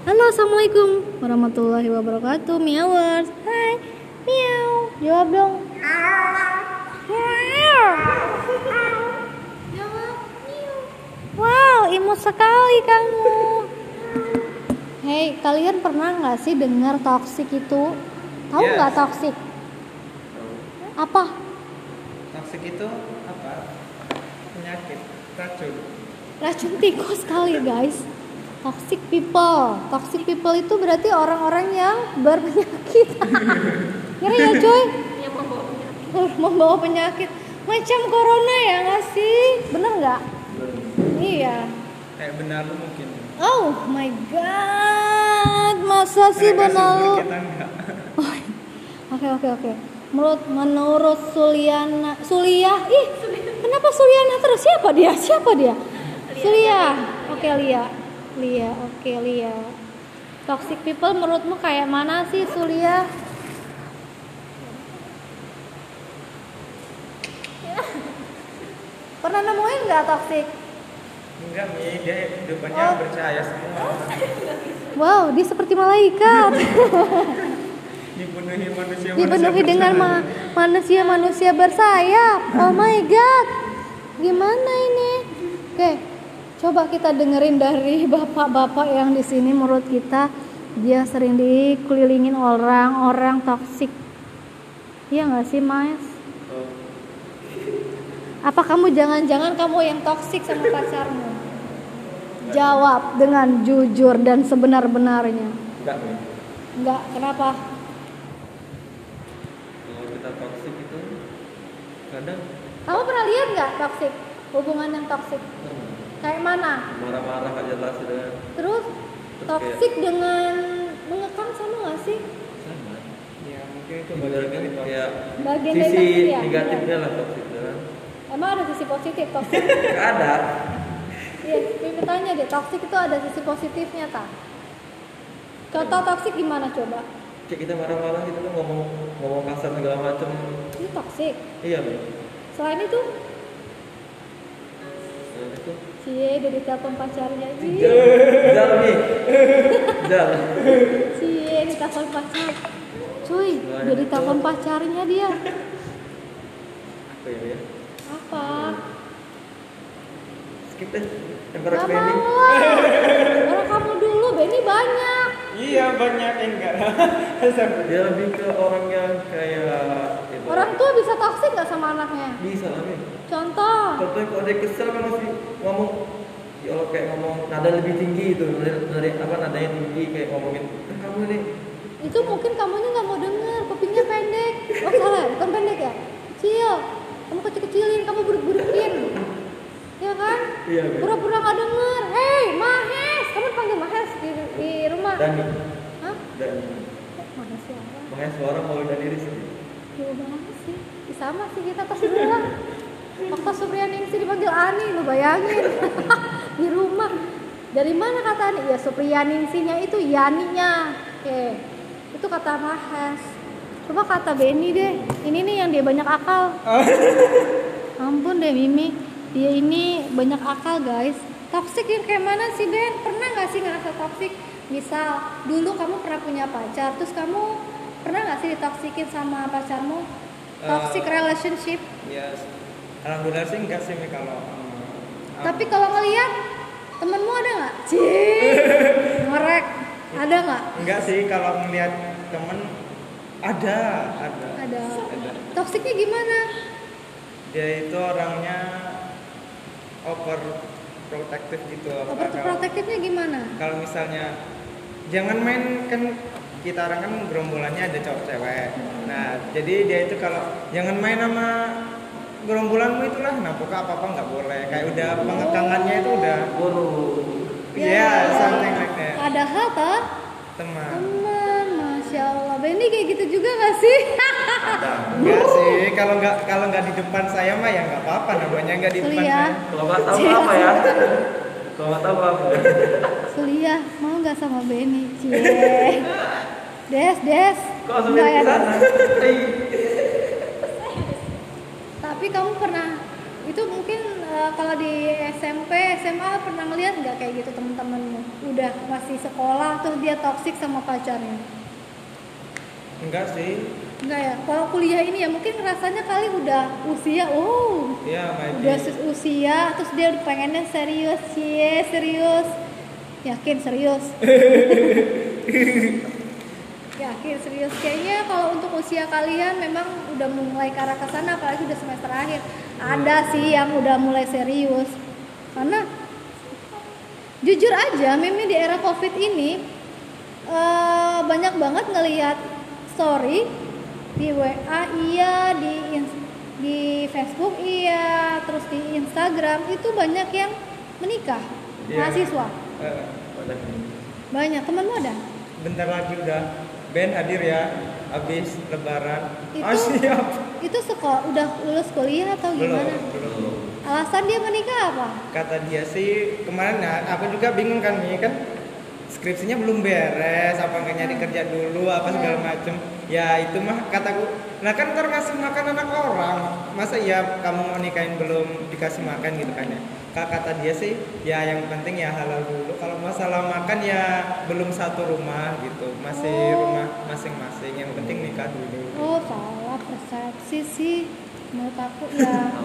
Halo, assalamualaikum warahmatullahi wabarakatuh. Miawers, hai, miau. Jawab dong. Wow, imut sekali kamu. Hei, kalian pernah nggak sih dengar toxic itu? Tahu Yes. nggak toxic? Apa? Toxic itu apa? Penyakit, racun. Racun tikus kali guys. Toxic people. Toxic people itu berarti orang-orang yang berpenyakit. Ngeri ya coy? yang membawa penyakit. Membawa penyakit. Macam corona ya nggak sih? Bener nggak? Iya. Kayak benar lu mungkin. oh my god masa sih benar lu? oke oke oke. Menurut menurut Suliana Sulia? Ih kenapa Suliana terus? Siapa dia? Siapa dia? Sulia. Oke Lia Lia oke Lia toxic people menurutmu kayak mana sih Sulia pernah nemuin nggak toxic Enggak, Mi. Dia depannya Oh. percaya semua. wow dia seperti malaikat Dipenuhi manusia dipenuhi dengan ma- manusia-manusia bersayap. Oh my god, gimana ini? Oke, coba kita dengerin dari bapak-bapak yang di sini. Menurut kita dia sering dikelilingin orang-orang toksik. Iya nggak sih, Mas? Apa kamu jangan-jangan kamu yang toksik sama pacarmu? Jawab dengan jujur dan sebenar-benarnya. Enggak. Enggak, kenapa? Kalau kita toksik itu kadang Kamu pernah lihat nggak toksik? Hubungan yang toksik? Kayak mana? marah-marah gak jelas gitu kan. Terus toksik dengan mengekang sama nggak sih? Sama. Ya, mungkin itu bagian dari kayak Bagian dari sisi toksik ya? negatifnya lah toksik itu kan. Emang ada sisi positif toksik? Gak ada. Iya, Mimi tanya deh, toksik itu ada sisi positifnya tak? Contoh toksik gimana coba? Kayak kita marah-marah gitu kan ngomong ngomong kasar segala macam. Ini toksik. Iya, Mi. Selain itu, Nah, itu cie dari telepon pacarnya, cie, Jal Mi. Jal. cie di telepon pacar. Cuy, dari telepon pacarnya dia. Apa ya? Apa? Skip deh. Yang Gak Benny. mau. Orang kamu dulu, Benny banyak. Iya, banyak yang enggak. Dia lebih ke orang yang kayak itu. Orang tua bisa toksik gak sama anaknya? bisa lah, Contoh. Contohnya kalau dia kesel kan masih ngomong ya Allah kayak ngomong nada lebih tinggi itu dari, dari apa nadanya tinggi kayak ngomongin "Eh, kamu ini Itu mungkin kamunya nggak mau denger, kupingnya pendek. Oh salah, bukan pendek ya? Kecil. Kamu kecil-kecilin, kamu buruk-burukin. Ya kan? iya Mi. Pura-pura nggak denger. Hei, Mahes, kamu panggil Mahes di, di rumah. Dani Hah? Dani Mahes siapa? makanya suara mau dari Rizky Jauh banget sih. Ih, sama sih kita pas sebelah. Waktu Supriyaningsi dipanggil Ani, lu bayangin. di rumah. Dari mana kata Ani? Ya Supriyaningsinya itu Yaninya. Oke. Itu kata Mahes. Coba kata Benny deh. Ini nih yang dia banyak akal. Ampun deh Mimi. Dia ini banyak akal guys. Toxic yang kayak mana sih Ben? Pernah nggak sih ngerasa toxic? Misal dulu kamu pernah punya pacar, terus kamu pernah nggak sih ditoksikin sama pacarmu? Toxic Eh, relationship. ya alhamdulillah sih enggak sih Mi kalau um, Tapi kalau ngeliat temenmu ada nggak? Cih, ngorek. Ada nggak? enggak sih kalau melihat temen ada, ada. Ada. Ada. Toksiknya gimana? Dia itu orangnya over protective gitu apa kalau- Overprotectivenya gimana? kalau misalnya jangan main kan kita orang kan gerombolannya ada cowok cewek nah jadi dia itu kalau jangan main sama gerombolanmu itulah. Nah pokoknya apa apa nggak boleh. Kayak udah pengekangannya itu udah guru. Iya, something like that. Padahal toh teman. teman, masya Allah. Benny kayak gitu juga gak sih? enggak sih. Kalau nggak kalau nggak di depan saya mah ya nggak apa-apa. Namanya nggak di depan saya. Kalau nggak tahu apa ya. Kalau nggak tahu apa Sulia, mau nggak sama Benny? Cie. Des, Des. kok dari ya? Tapi kamu pernah itu mungkin eh, kalau di SMP, SMA pernah ngeliat nggak kayak gitu temen-temenmu? udah masih sekolah terus dia toksik sama pacarnya? Enggak sih. Enggak ya? Kalau kuliah ini ya mungkin rasanya kali udah usia oh ya udah usia terus dia udah pengennya serius cie serius. Yakin serius? Yakin serius. Kayaknya kalau untuk usia kalian memang udah mulai ke arah ke sana apalagi udah semester akhir. Ada sih yang udah mulai serius. Karena jujur aja mimi di era covid ini eh, banyak banget ngelihat story di WA iya di di Facebook iya terus di Instagram itu banyak yang menikah Iya. mahasiswa. Banyak nih. banyak. Temanmu ada? Bentar lagi udah Ben hadir ya habis lebaran. Itu- ah siap. itu sekolah udah lulus kuliah atau belum gimana? belum. Alasan dia menikah apa? Kata dia sih kemarin ya aku juga bingung kan nih kan skripsinya belum beres apa nggak nyari kerja dulu apa segala macem. Ya itu mah kataku nah kan ntar ngasih makan anak orang masa ya kamu mau nikahin belum dikasih makan? Gitu kan ya. Kak kata dia sih ya yang penting ya halal dulu. Kalau masalah makan ya belum satu rumah gitu. Masih Oh. rumah masing-masing yang penting nikah dulu. Oh salah persepsi sih. Menurut aku ya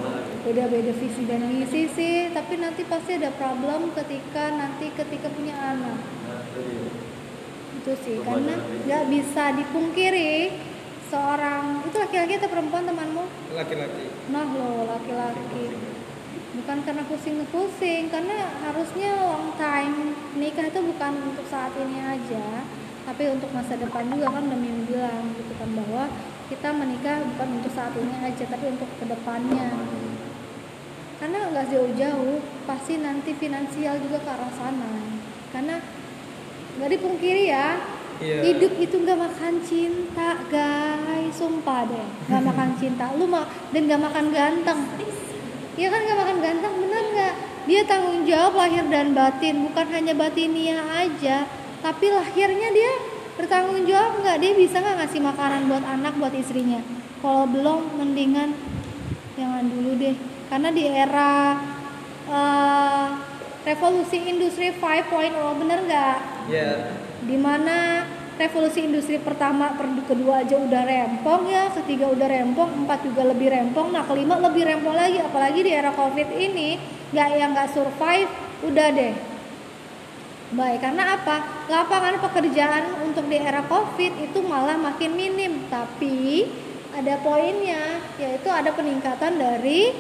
beda-beda visi dan misi sih. Tapi nanti pasti ada problem ketika nanti ketika punya anak itu sih karena nggak bisa dipungkiri seorang itu laki-laki atau perempuan temanmu? Laki-laki. Nah lo laki-laki. Bukan karena pusing-pusing karena harusnya long time nikah itu bukan untuk saat ini aja tapi untuk masa depan juga kan udah Mimi bilang gitu kan bahwa kita menikah bukan untuk saat ini aja tapi untuk ke depannya karena nggak jauh-jauh pasti nanti finansial juga ke arah sana nggak dipungkiri ya. Iya. hidup itu nggak makan cinta guys. Sumpah deh. Nggak makan cinta. Lu mah dan nggak makan ganteng. Iya kan nggak makan ganteng? Bener nggak? Dia tanggung jawab lahir dan batin. Bukan hanya batinia aja. Tapi lahirnya dia bertanggung jawab nggak? Dia bisa nggak ngasih makanan buat anak buat istrinya? Kalau belum mendingan jangan dulu deh. Karena di era eh, revolusi industri 5.0 bener nggak ya di mana revolusi industri pertama per kedua aja udah rempong ya ketiga udah rempong empat juga lebih rempong nah kelima lebih rempong lagi. Apalagi di era covid ini nggak yang nggak survive udah deh. Baik karena apa? Lapangan pekerjaan untuk di era covid itu malah makin minim. Tapi ada poinnya yaitu ada peningkatan dari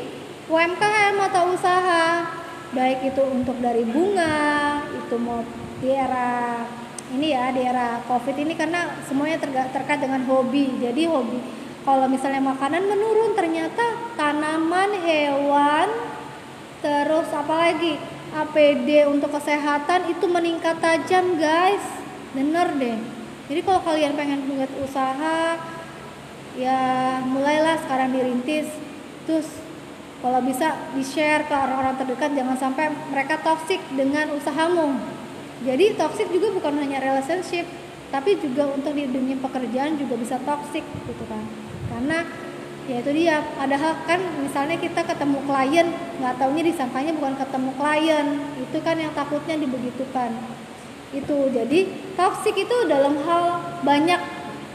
UMKM atau usaha baik itu untuk dari bunga itu mau di era ini ya di era covid ini karena semuanya terkait dengan hobi. Jadi hobi kalau misalnya makanan menurun ternyata tanaman hewan terus apalagi APD untuk kesehatan itu meningkat tajam guys. Bener deh. Jadi kalau kalian pengen buat usaha ya mulailah sekarang dirintis. Terus kalau bisa di share ke orang-orang terdekat jangan sampai mereka toksik dengan usahamu jadi toxic juga bukan hanya relationship, tapi juga untuk di dunia pekerjaan juga bisa toxic gitu kan. Karena ya itu dia, padahal kan misalnya kita ketemu klien, nggak taunya disangkanya bukan ketemu klien, itu kan yang takutnya dibegitukan. Itu jadi toxic itu dalam hal banyak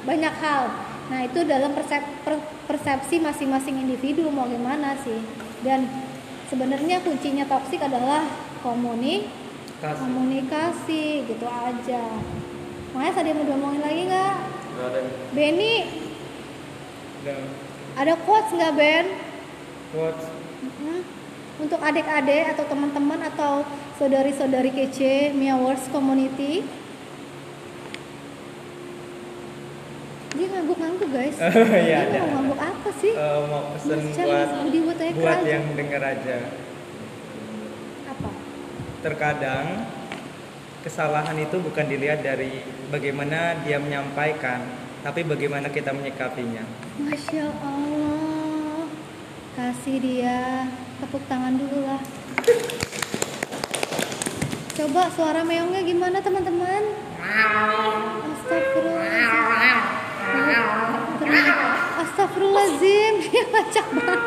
banyak hal. Nah itu dalam persep- per- persepsi masing-masing individu mau gimana sih. Dan sebenarnya kuncinya toxic adalah komunikasi. Kasih komunikasi gitu aja. Makanya tadi mau diomongin lagi nggak? Nggak ada. Benny? Ada quotes nggak Ben? Hmm? untuk adik-adik atau teman-teman atau saudari-saudari kece Mia Community dia guys. Iya, dia ada. mau ngangguk apa sih? Eh, mau pesen Macam buat buat yang denger aja. Apa? Terkadang kesalahan itu bukan dilihat dari bagaimana dia menyampaikan tapi bagaimana kita menyikapinya. Masya Allah. Kasih dia Tepuk tangan dulu lah. Coba suara meongnya gimana teman-teman? Astagfirullahaladzim Astagfirullahaladzim. Dia kocak banget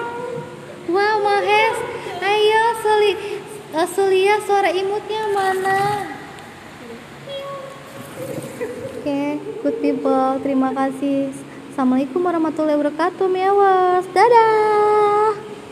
Wah Mahes. Ayo Suli uh, Sulia suara imutnya mana? Oke good people. Terima kasih. Assalamualaikum warahmatullahi wabarakatuh Mewas Dadah.